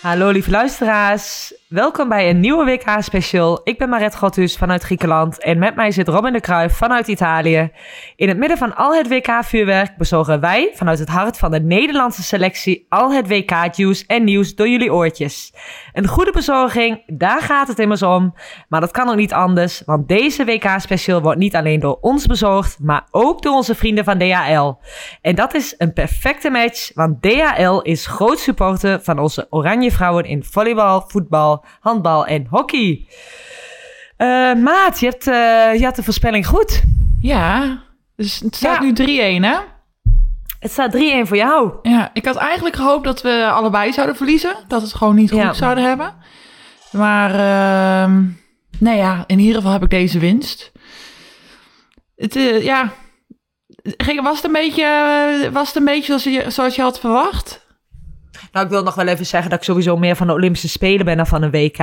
Hallo lieve luisteraars, welkom bij een nieuwe WK-special. Ik ben Maret Gothus vanuit Griekenland en met mij zit Robin de Kruijf vanuit Italië. In het midden van al het WK-vuurwerk bezorgen wij vanuit het hart van de Nederlandse selectie al het WK-juice en nieuws door jullie oortjes. Een goede bezorging, daar gaat het immers om. Maar dat kan ook niet anders, want deze WK-special wordt niet alleen door ons bezorgd, maar ook door onze vrienden van DHL. En dat is een perfecte match, want DHL is groot supporter van onze Oranje vrouwen in volleybal, voetbal, handbal en hockey. Eh, Maat, je hebt, eh, je had de voorspelling goed. Ja, dus het staat Ja. nu 3-1, hè? Het staat 3-1 voor jou. Ja, ik had eigenlijk gehoopt dat we allebei zouden verliezen. Dat we het gewoon niet goed Ja. zouden hebben. Maar, ehm nou ja, in ieder geval heb ik deze winst. Het, eh, ja, ging, was, het een beetje, was het een beetje zoals je, zoals je had verwacht? Nou, ik wil nog wel even zeggen dat ik sowieso meer van de Olympische Spelen ben dan van een WK.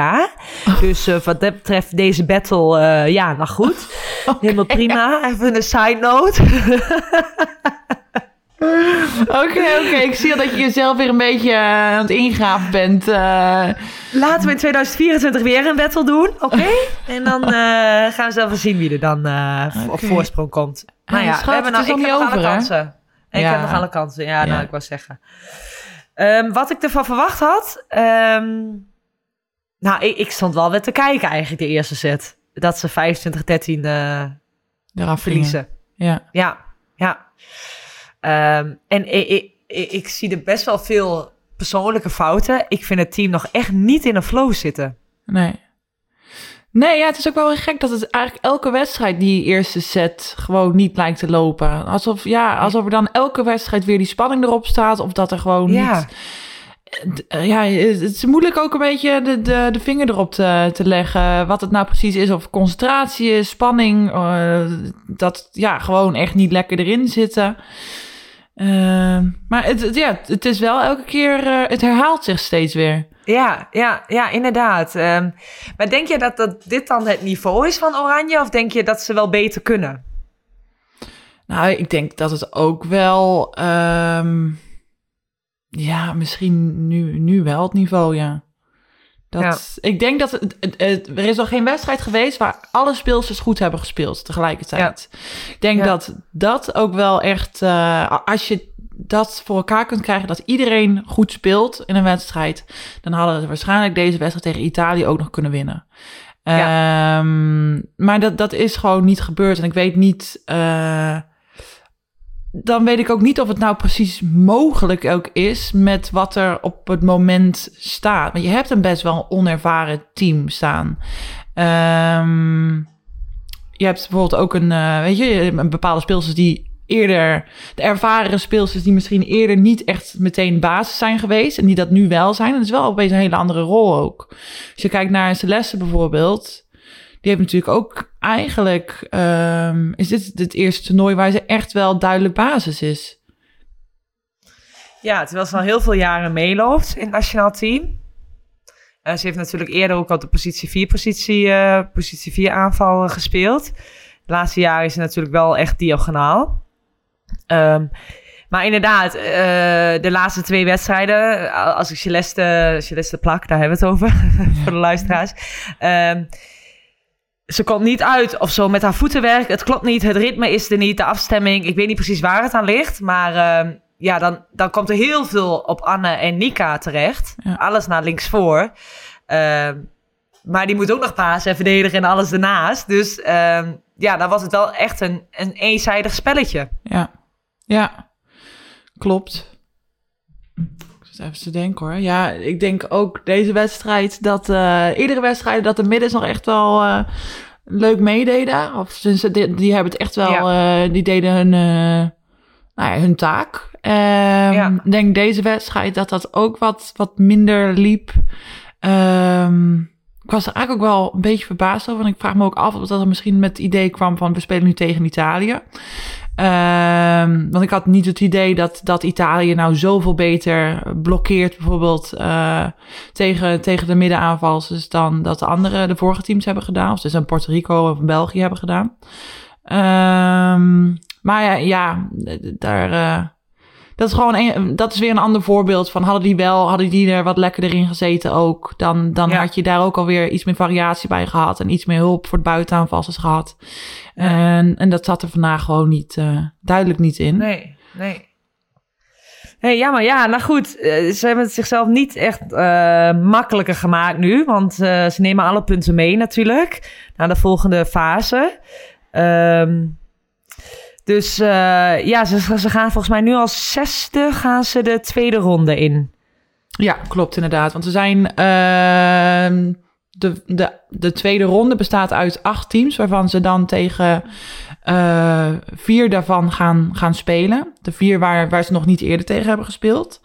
Dus eh, wat dat betreft deze battle, eh, ja, nou goed. Helemaal prima. Even een side note. Oké, oké. Ik zie al dat je jezelf weer een beetje eh, aan het ingraven bent. eh. Laten we in 2024 weer een battle doen, oké? En dan eh, gaan we zelf wel zien wie er dan op voorsprong komt. Nou ja, schat, we hebben nou, ik nog heb nog alle over, kansen. Ik Ja. heb nog alle kansen, ja, nou, Ja. ik wou zeggen. Ehm, wat ik ervan verwacht had... ehm, nou, ik, ik stond wel weer te kijken eigenlijk de eerste set. Dat ze 25-13 eh Eraf verliezen. Ja. Ja, ja. Ehm, en ik, ik, ik zie er best wel veel persoonlijke fouten. Ik vind het team nog echt niet in een flow zitten. Nee. Nee, ja, het is ook wel gek dat het eigenlijk elke wedstrijd die eerste set gewoon niet lijkt te lopen. Alsof, ja, alsof er dan elke wedstrijd weer die spanning erop staat. Of dat er gewoon Ja. niet... Eh, Ja, het is moeilijk ook een beetje de, de, de vinger erop te, te leggen. Wat het nou precies is. Of concentratie is, spanning. eh, dat ja, gewoon echt niet lekker erin zitten. Eh, maar het, het- ja, het is wel elke keer... eh, het herhaalt zich steeds weer. Ja, ja, ja, inderdaad. Ehm, maar denk je dat, dat dit dan het niveau is van Oranje? Of denk je dat ze wel beter kunnen? Nou, ik denk dat het ook wel. ehm, ja, misschien nu, nu wel het niveau, ja. Dat, Ik denk dat het, er is nog geen wedstrijd geweest waar alle speelsters goed hebben gespeeld tegelijkertijd. Ik denk Ja. dat dat ook wel echt, eh, als je dat voor elkaar kunt krijgen, dat iedereen goed speelt in een wedstrijd, dan hadden ze waarschijnlijk deze wedstrijd tegen Italië ook nog kunnen winnen. Ehm, maar dat, dat is gewoon niet gebeurd. En ik weet niet. eh, dan weet ik ook niet of het nou precies mogelijk ook is met wat er op het moment staat. Want je hebt een best wel onervaren team staan. Ehm, je hebt bijvoorbeeld ook een, eh, weet je, een bepaalde speelsters die eerder, de ervaren speelsters die misschien eerder niet echt meteen basis zijn geweest en die dat nu wel zijn. Dat is wel opeens een hele andere rol ook. Als je kijkt naar Celeste bijvoorbeeld, die heeft natuurlijk ook eigenlijk, ehm, is dit het eerste toernooi waar ze echt wel duidelijk basis is. Ja, terwijl ze al heel veel jaren meeloopt in het nationaal team. Eh, ze heeft natuurlijk eerder ook al de positie 4 positie, eh, positie 4 aanval eh, gespeeld. De laatste jaren is ze natuurlijk wel echt diagonaal. Ehm, maar inderdaad, de laatste twee wedstrijden, als ik Celeste, Celeste plak, daar hebben we het over, voor de luisteraars. Ehm, ze komt niet uit of zo met haar voetenwerk. Het klopt niet, het ritme is er niet, de afstemming. Ik weet niet precies waar het aan ligt, maar ehm, ja, dan, dan komt er heel veel op Anne en Nika terecht. Ja. Alles naar links voor. Ehm, maar die moet ook nog pasen en verdedigen en alles ernaast. Dus ehm, ja, dan was het wel echt een, een eenzijdig spelletje. Ja, ja, klopt. Even te denken hoor. Ja, ik denk ook deze wedstrijd dat eh iedere wedstrijd dat de middens nog echt wel eh, leuk meededen. Of ze, die, die hebben het echt wel, eh, die deden hun, nou ja, hun taak. Ehm, Ja. Ik denk deze wedstrijd dat dat ook wat, wat minder liep. Ehm, ik was er eigenlijk ook wel een beetje verbaasd over. En ik vraag me ook af of dat er misschien met het idee kwam van we spelen nu tegen Italië. Ehm, want ik had niet het idee dat, dat Italië nou zoveel beter blokkeert, bijvoorbeeld eh, tegen, tegen de middenaanvallers, dan dat de andere, de vorige teams hebben gedaan. Of dus in Puerto Rico of België hebben gedaan. Ehm, maar ja, ja daar, eh, dat is gewoon een, dat is weer een ander voorbeeld van hadden die wel, hadden die er wat lekkerder in gezeten ook, dan, dan Ja. had je daar ook alweer iets meer variatie bij gehad en iets meer hulp voor het buitenaanvallers gehad. En, en dat zat er vandaag gewoon niet, eh, duidelijk niet in. Nee, nee. Nee, ja, maar ja, nou goed. eh, ze hebben het zichzelf niet echt eh, makkelijker gemaakt nu. Want ze nemen alle punten mee natuurlijk. Naar de volgende fase. Ehm, dus eh, ja, ze, ze gaan volgens mij nu als zesde gaan ze de tweede ronde in. Ja, klopt inderdaad. Want we zijn. ehm, de, de, de tweede ronde bestaat uit acht teams, waarvan ze dan tegen eh, vier daarvan gaan, gaan spelen. De vier waar, waar ze nog niet eerder tegen hebben gespeeld.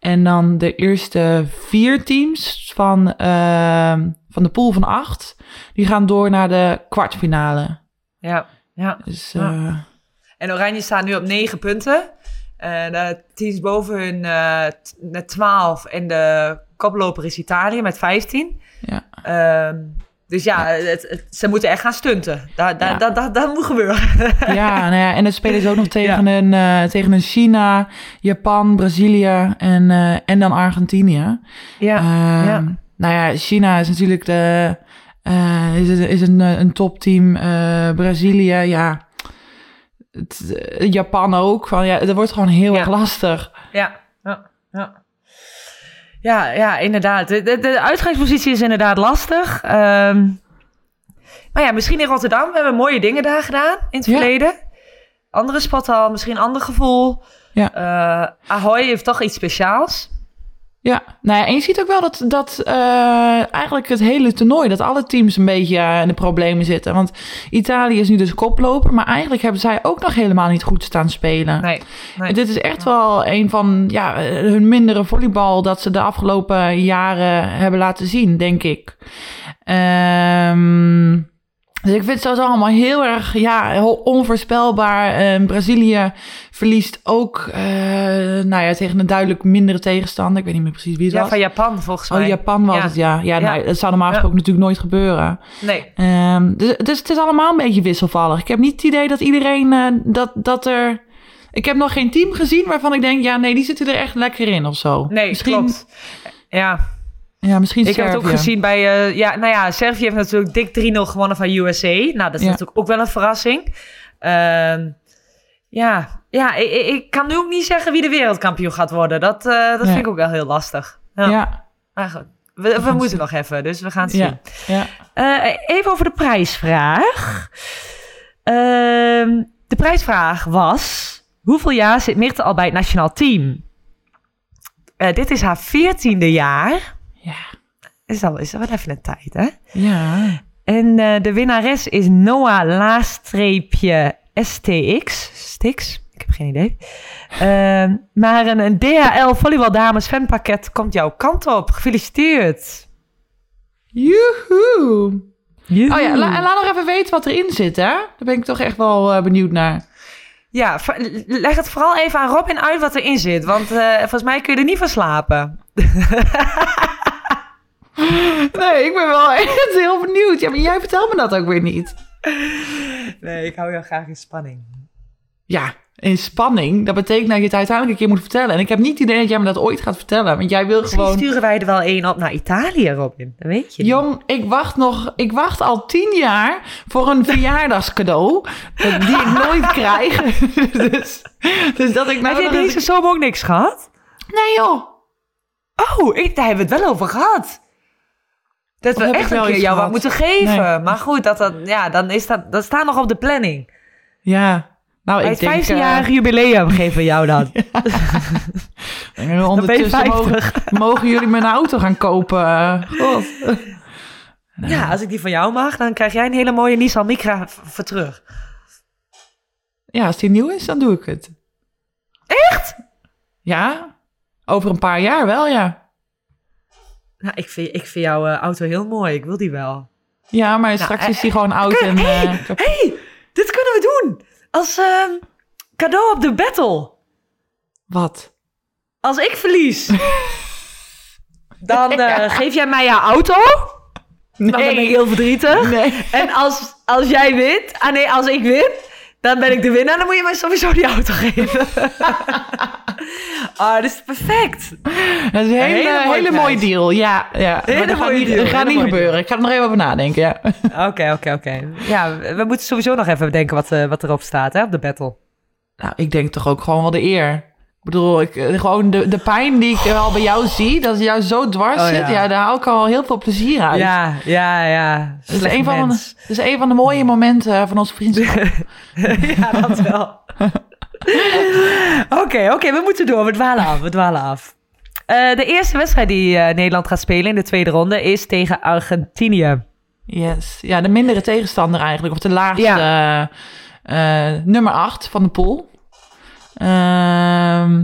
En dan de eerste vier teams van, ehm, van de pool van acht, die gaan door naar de kwartfinale. Ja, ja. Dus Ja. Eh, En Oranje staat nu op negen punten. En de teams boven hun eh, t- met 12. En de koploper is Italië met 15. ja. Ehm, dus ja, Het, het- ze moeten echt gaan stunten. Dat, dat, Ja. dat, dat, dat moet gebeuren. Ja, nou ja, en dan spelen ze ook nog tegen, een, eh, tegen een China, Japan, Brazilië en, eh, en dan Argentinië. Ja, Ehm, ja. Nou ja, China is natuurlijk de, eh, is, is een, eh, een topteam. Eh, Brazilië, ja. Het, eh, Japan ook. Van, ja, dat wordt gewoon heel Ja. erg lastig. ja, ja, ja. Ja, ja, inderdaad. De, de, de uitgangspositie is inderdaad lastig. Ehm, maar ja, misschien in Rotterdam. We hebben mooie dingen daar gedaan in het Ja. verleden. Andere spot al, misschien ander gevoel. Ja. Eh, Ahoy heeft toch iets speciaals. Ja, nou ja, en je ziet ook wel dat, dat eh, eigenlijk het hele toernooi, dat alle teams een beetje eh, in de problemen zitten. Want Italië is nu dus koploper, maar eigenlijk hebben zij ook nog helemaal niet goed staan spelen. Nee, Dit is echt wel een van ja, eh, hun mindere volleybal dat ze de afgelopen jaren hebben laten zien, denk ik. Ehm, dus ik vind het sowieso allemaal heel erg ja, heel onvoorspelbaar. En Brazilië verliest ook eh, nou ja, tegen een duidelijk mindere tegenstander. Ik weet niet meer precies wie het Ja, was. van Japan volgens mij. Oh, Japan was Ja. het, ja. Ja, Ja. Nou, dat zou normaal Ja. gesproken natuurlijk nooit gebeuren. Nee. Ehm, dus, dus het is allemaal een beetje wisselvallig. Ik heb niet het idee dat iedereen eh, dat, dat er. Ik heb nog geen team gezien waarvan ik denk, ja, nee, die zitten er echt lekker in of zo. Nee, misschien, klopt. Ja, Ja, misschien ik heb het ook gezien bij... eh, ja, nou ja, Servië heeft natuurlijk dik 3-0 gewonnen van USA. Nou, dat is Ja. natuurlijk ook wel een verrassing. Ehm, ja, ja ik, ik- kan nu ook niet zeggen wie de wereldkampioen gaat worden. Dat, eh, dat vind ik ook wel heel lastig. Ja. Ja, Maar goed, we, we moeten zien. nog even, dus we gaan het zien. ja. Eh, even over de prijsvraag. Ehm, de prijsvraag was... Hoeveel jaar zit Mirte al bij het nationaal team? Dit is haar veertiende jaar. Ja. Is al, is al wel even een tijd, hè? Ja. En eh, de winnares is Noah laagstreepje STX. Stix? Ik heb geen idee. Ehm, maar een, een DHL Volleybal Dames fanpakket komt jouw kant op. Gefeliciteerd. Joehoe. Joehoe. Oh ja, la- en laat nog even weten wat erin zit, hè? Daar ben ik toch echt wel eh, benieuwd naar. Ja, leg het vooral even aan Robin uit wat erin zit. Want eh, volgens mij kun je er niet van slapen. Nee, ik ben wel echt heel benieuwd. Ja, maar jij vertelt me dat ook weer niet. Nee, ik hou heel graag in spanning. Ja, in spanning. Dat betekent dat je het uiteindelijk een keer moet vertellen. En ik heb niet het idee dat jij me dat ooit gaat vertellen. Want jij wil Misschien gewoon... sturen wij er wel één op naar Italië, Robin. Dat weet je niet. Jong, ik wacht nog, ik wacht al tien jaar voor een verjaardagscadeau. eh, die ik nooit krijg. dus, dus dat ik nou Heb je deze zomer ook niks gehad? Nee joh. Oh, ik, daar hebben we het wel over gehad. Dat we echt wel een keer jou wat moeten geven. Nee. Maar goed, dat, dat, ja, dan is dat, dat staat nog op de planning. Ja. Nou, Bij ik het denk... 15-jarige jubileum geven we jou dat. eh, ondertussen mogen, mogen jullie mijn auto gaan kopen. eh, God. Ja, als ik die van jou mag, dan krijg jij een hele mooie Nissan Micra voor terug. Ja, als die nieuw is, dan doe ik het. Echt? Ja, over een paar jaar wel, ja. Nou, ik vind, ik vind jouw eh, auto heel mooi. Ik wil die wel. Ja, maar straks eh, is die gewoon oud en... Hé, eh, kap- hey, dit kunnen we doen. Als ehm, cadeau op de battle. Wat? Als ik verlies, dan eh, geef jij mij jouw auto. Dan ben ik heel verdrietig. Nee. En als, als jij wint, ah nee, als ik win, dan ben ik de winnaar. Dan moet je mij sowieso die auto geven. Ah, dat is perfect. Dat is een hele, hele mooie hele, prijs. mooie deal. Ja, ja. Hele maar dat gaat niet, dat gaat niet gebeuren. Ik ga er nog even over nadenken, ja. Oké, oké, oké. Ja, we moeten sowieso nog even bedenken wat, eh, wat erop staat hè, op de battle. Nou, ik denk toch ook gewoon wel de eer. Ik bedoel, ik, eh, gewoon de, de pijn die ik al bij jou zie, dat het jou zo dwars Oh, zit, ja. ja, daar haal ik al heel veel plezier uit. Ja, ja, ja. Dat is, een van de, mens. dat is een van de mooie momenten van onze vriendschap. ja, dat wel. Oké, oké, we moeten door. We dwalen af, we dwalen af. Eh, de eerste wedstrijd die eh, Nederland gaat spelen in de tweede ronde is tegen Argentinië. Yes. Ja, de mindere tegenstander eigenlijk. Of de laagste eh, nummer 8 van de pool. Ehm,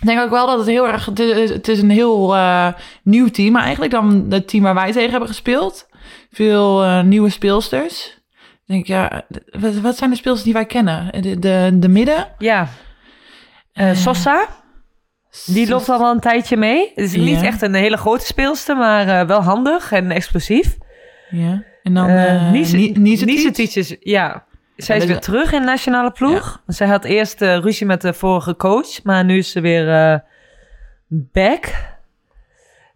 ik denk ook wel dat het heel erg... Het is, een heel nieuw team eigenlijk dan het team waar wij tegen hebben gespeeld. Veel nieuwe speelsters. Ik denk, ja, wat, wat zijn de speelsters die wij kennen? De, de, de midden? Ja. Eh, Sosa, die loopt al wel een tijdje mee. Het is niet Ja. echt een hele grote speelster, maar eh, wel handig en explosief. Ja. En dan Nicetic is, ja. Zij is weer terug in de nationale ploeg. Zij had eerst eh, ruzie met de vorige coach, maar nu is ze weer back.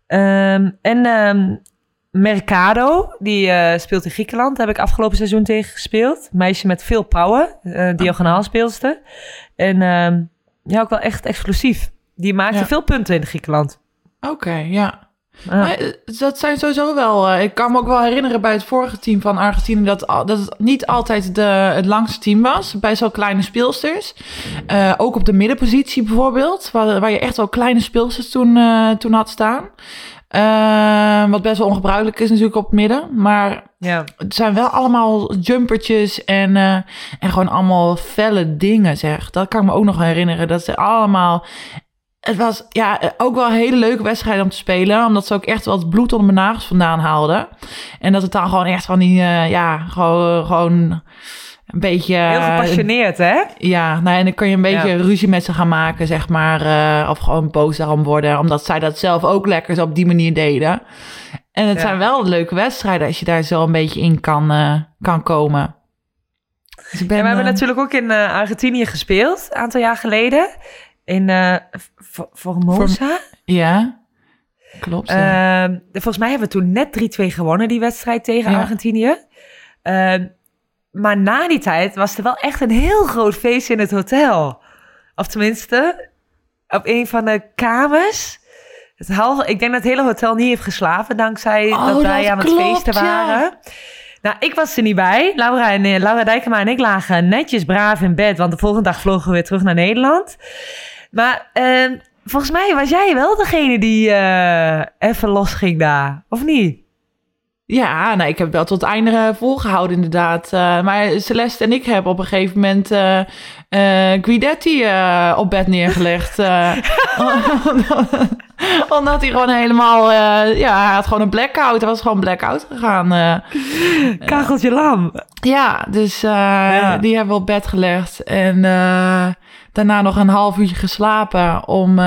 Ehm, en ehm, Mercado, die eh, speelt in Griekenland. Daar heb ik afgelopen seizoen tegen gespeeld. Meisje met veel power, eh diagonaal speelster. En ehm, ja, ook wel echt explosief. Die maakte Ja. veel punten in Griekenland. Oké, ja. Ah. Maar, eh, dat zijn sowieso wel. ik kan me ook wel herinneren bij het vorige team van Argentinië dat, dat het niet altijd de, het langste team was. Bij zo'n kleine speelsters. Ook op de middenpositie bijvoorbeeld. Waar, waar je echt wel kleine speelsters toen, toen had staan. Eh, wat best wel ongebruikelijk is natuurlijk op het midden. Maar ja. het zijn wel allemaal jumpertjes en, eh, en gewoon allemaal felle dingen, zeg. Dat kan ik me ook nog herinneren. Dat ze allemaal... Het was ja, ook wel een hele leuke wedstrijd om te spelen. Omdat ze ook echt wat bloed onder mijn nagels vandaan haalden. En dat het dan gewoon echt van die... eh, ja, gewoon, gewoon een beetje... Heel gepassioneerd, hè? Ja, nou, en dan kun je een beetje Ja. ruzie met ze gaan maken, zeg maar. eh, of gewoon boos daarom worden. Omdat zij dat zelf ook lekker zo op die manier deden. En het Ja. zijn wel leuke wedstrijden als je daar zo een beetje in kan, eh, kan komen. Dus ben, Ja, we hebben eh, natuurlijk ook in eh, Argentinië gespeeld, een aantal jaar geleden. In eh, Formosa. Ja, klopt. Ehm, volgens mij hebben we toen net 3-2 gewonnen, die wedstrijd tegen. Argentinië. Maar na die tijd was er wel echt een heel groot feest in het hotel. Of tenminste, op een van de kamers. Het halve, ik denk dat het hele hotel niet heeft geslapen, dankzij Oh, dat wij dat aan het klopt, feesten ja. waren. Nou, ik was er niet bij. Laura, en, eh, Laura Dijkema en ik lagen netjes braaf in bed, want de volgende dag vlogen we weer terug naar Nederland. Maar ehm, volgens mij was jij wel degene die eh, even losging daar, of niet? Ja, nou, ik heb wel tot het einde eh, volgehouden inderdaad. Eh, maar Celeste en ik hebben op een gegeven moment eh, Guidetti op bed neergelegd. omdat hij gewoon helemaal... ja, hij had gewoon een blackout. Hij was gewoon blackout gegaan. Kacheltje lam. ja, dus Ja. die hebben we op bed gelegd. En daarna nog een half uurtje geslapen om...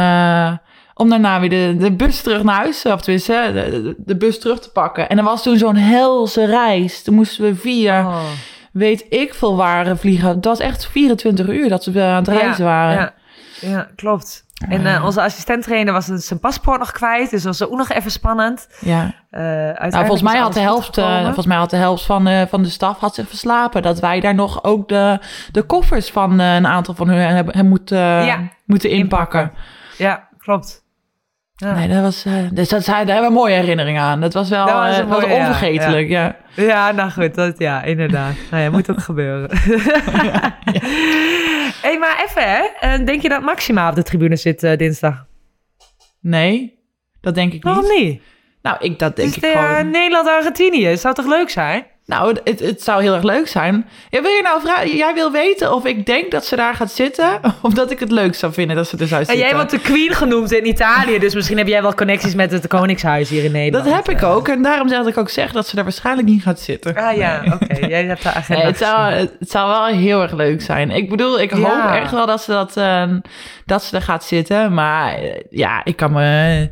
eh, om daarna weer de, de bus terug naar huis, of tenminste, de, de, bus terug te pakken. En er was toen zo'n helse reis. Toen moesten we via, Oh. weet ik veel waar, vliegen. Het was echt 24 uur dat we aan het reizen waren. Ja, ja klopt. En eh, onze assistent-trainer was zijn paspoort nog kwijt, dus dat was ook nog even spannend. Ja. Eh, Nou, uiteindelijk volgens mij had de helft, eh, volgens mij had de helft van, eh, van de staf had zich verslapen. Dat wij daar nog ook de, de koffers van eh, een aantal van hun hebben, hebben moeten, Ja, moeten inpakken. Ja, klopt. Ja. Nee, dat was, eh, dus dat, daar hebben we mooie herinneringen aan. Dat was wel Dat was eh, dat was ja, onvergetelijk. Ja. Ja, nou goed, dat, ja, inderdaad. nou ja, moet ook gebeuren. hey, maar even hè, Eh, denk je dat Maxima op de tribune zit dinsdag? Nee, dat denk ik niet. Waarom niet? Nou, ik, dat denk Dus ik de, gewoon. Nederland-Argentinië, zou toch leuk zijn? Nou, het, het zou heel erg leuk zijn. Ja, wil je nou vragen? Jij wil weten of ik denk dat ze daar gaat zitten, of dat ik het leuk zou vinden dat ze er zou En jij wordt de queen genoemd in Italië, dus misschien heb jij wel connecties met het Koningshuis hier in Nederland. Dat heb ik ook. En daarom zeg ik ook zeg dat ze daar waarschijnlijk niet gaat zitten. Ah ja, oké. Jij hebt de agenda Nee, het, zou, het zou wel heel erg leuk zijn. Ik bedoel, ik hoop Ja. echt wel dat ze, dat, eh, dat ze er gaat zitten. Maar eh, ja, ik kan me...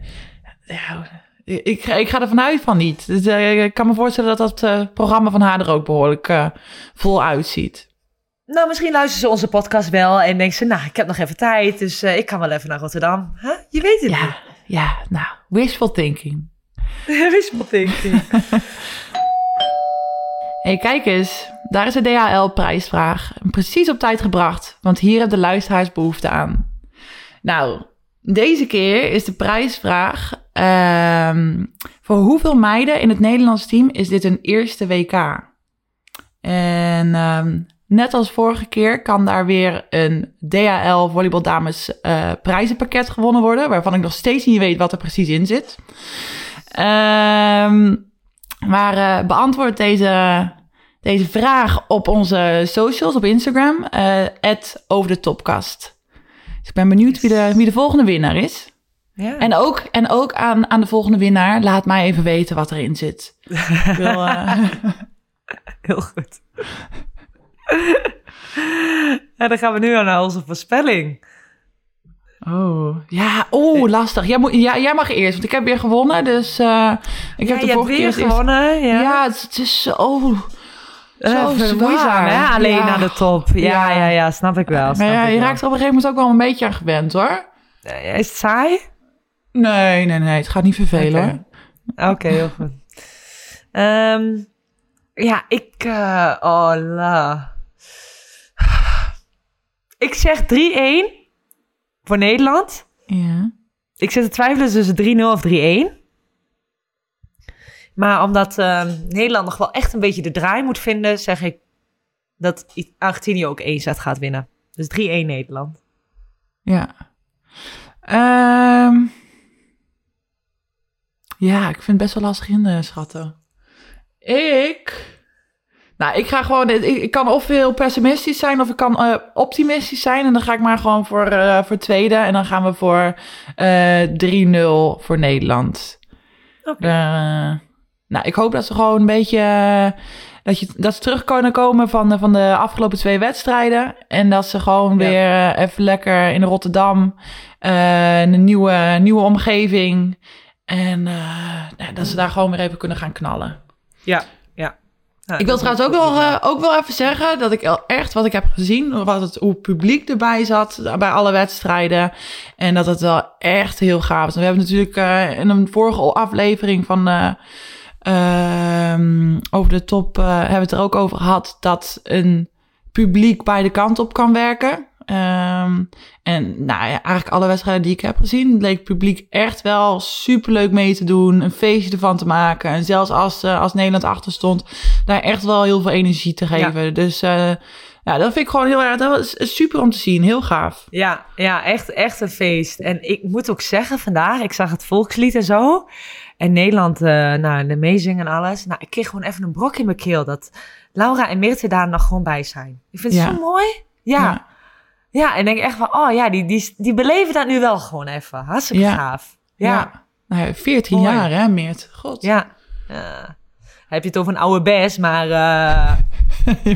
ja, ik, ik ga er vanuit van niet. Dus, eh, ik kan me voorstellen dat dat eh, programma van haar er ook behoorlijk eh, vol uitziet. Nou, misschien luisteren ze onze podcast wel en denken ze, nou, ik heb nog even tijd, dus ik kan wel even naar Rotterdam. Huh? Je weet het Ja, ja, nou, wishful thinking. niet. Wishful thinking. Hé, hey, kijk eens. Daar is de DHL-prijsvraag. Precies op tijd gebracht, want hier hebben de luisteraars behoefte aan. Nou, deze keer is de prijsvraag... ehm, voor hoeveel meiden in het Nederlands team is dit een eerste WK? En ehm, net als vorige keer kan daar weer een DHL Volleybal Dames eh, prijzenpakket gewonnen worden... waarvan ik nog steeds niet weet wat er precies in zit. Ehm maar eh, beantwoord deze, deze vraag op onze socials, op Instagram, eh over de topkast. Dus ik ben benieuwd wie de, wie de volgende winnaar is. Ja. En ook, en ook aan, aan de volgende winnaar, laat mij even weten wat erin zit. Ik wil, eh, Heel goed. en dan gaan we nu naar onze voorspelling. oh, ja, oh, lastig. Jij, moet, ja, jij mag eerst, want ik heb weer gewonnen. Dus eh, ik ja, heb de vorige keer gewonnen. Ja, Ja, het, het is zo, Eh, zo zwaar. hè? Alleen Ja. aan de top. Ja, ja, Ja. snap ik wel. Maar ja, je wel. raakt er op een gegeven moment ook wel een beetje aan gewend, hoor. Is het saai? Nee, nee, nee. Het gaat niet vervelen. Oké. heel goed. Ehm, ja, ik... eh, oh, la. Ik zeg 3-1 voor Nederland. Ja. Ik zit te twijfelen tussen 3-0 of 3-1. Maar omdat ehm, Nederland nog wel echt een beetje de draai moet vinden, zeg ik dat Argentinië ook één set gaat winnen. Dus 3-1 Nederland. Ja. Ehm, ja, ik vind het best wel lastig in de schatten. Ik... Nou, ik ga gewoon... Ik, ik kan of heel pessimistisch zijn of ik kan eh, optimistisch zijn. En dan ga ik maar gewoon voor, eh, voor tweede. En dan gaan we voor eh 3-0 voor Nederland. Oké. Eh, nou, ik hoop dat ze gewoon een beetje... eh, dat, je, dat ze terug kunnen komen van de, van de afgelopen twee wedstrijden. En dat ze gewoon Ja. weer eh, even lekker in Rotterdam... eh, een nieuwe, nieuwe omgeving... En eh, nou, dat ze daar gewoon weer even kunnen gaan knallen. Ja, ja. Nou, Ik wil trouwens ook wel, eh, ook wel even zeggen dat ik echt wat ik heb gezien, wat het, hoe het publiek erbij zat bij alle wedstrijden. En dat het wel echt heel gaaf is. We hebben natuurlijk eh, in een vorige aflevering van eh, ehm, over de top eh, hebben we het er ook over gehad dat een publiek beide kanten op kan werken. Ehm, en nou ja, eigenlijk alle wedstrijden die ik heb gezien, leek het publiek echt wel superleuk mee te doen. Een feestje ervan te maken. En zelfs als, eh, als Nederland achter stond, daar echt wel heel veel energie te geven. Dus eh, ja, dat vind ik gewoon heel erg, dat was super om te zien. Heel gaaf. Ja, ja echt, echt een feest. En ik moet ook zeggen, vandaag, ik zag het volkslied en zo. En Nederland, eh nou, de meezingen en alles. Nou, ik kreeg gewoon even een brok in mijn keel dat Laura en Mirte daar nog gewoon bij zijn. Ik vind het Ja. zo mooi. Ja. ja. Ja. en denk echt van, oh ja, die, die, die beleven dat nu wel gewoon even. Hartstikke Ja. gaaf. Ja, ja. Nou, ja, 14 Mooi. jaar hè, Meert. God. ja. Heb je het over een oude best, maar eh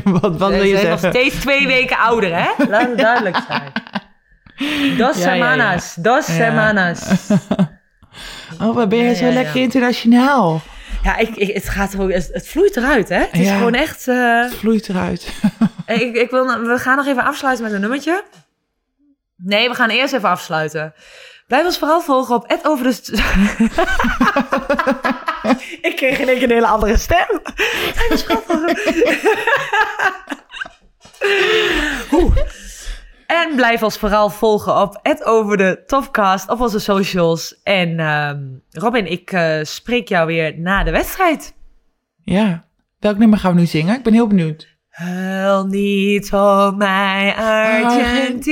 wat wat wil ze je zijn nog zeggen? steeds twee weken ouder, hè? Laat het duidelijk zijn. Dos Ja, ja, ja. semanas, dos Ja. semanas. Oh, wat ben je Ja, zo ja, ja. lekker internationaal. Ja, ik, ik, het, gaat er ook, het, vloeit eruit, hè? Het is gewoon echt... eh, Het vloeit eruit. Ik, ik wil, we gaan nog even afsluiten met een nummertje. Nee, we gaan eerst even afsluiten. Blijf ons vooral volgen op het over de... ik kreeg in één keer een hele andere stem. En blijf ons vooral volgen op het over de Topcast op onze socials. En ehm, Robin, ik eh, spreek jou weer na de wedstrijd. Ja. Welk nummer gaan we nu zingen? Ik ben heel benieuwd. Huil niet om mij, Argentina.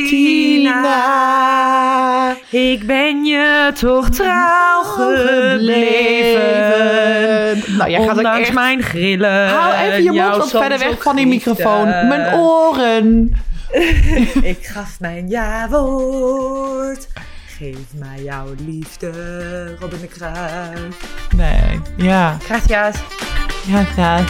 Ik ben je toch trouw gebleven. Nou, jij gaat Ondanks echt... mijn grillen. Hou even je mond wat verder weg van die microfoon. Mijn oren. Ik gaf mijn ja-woord. Geef mij jouw liefde, Robin de Kruijf. Nee, ja. Gracias. Ja, ja.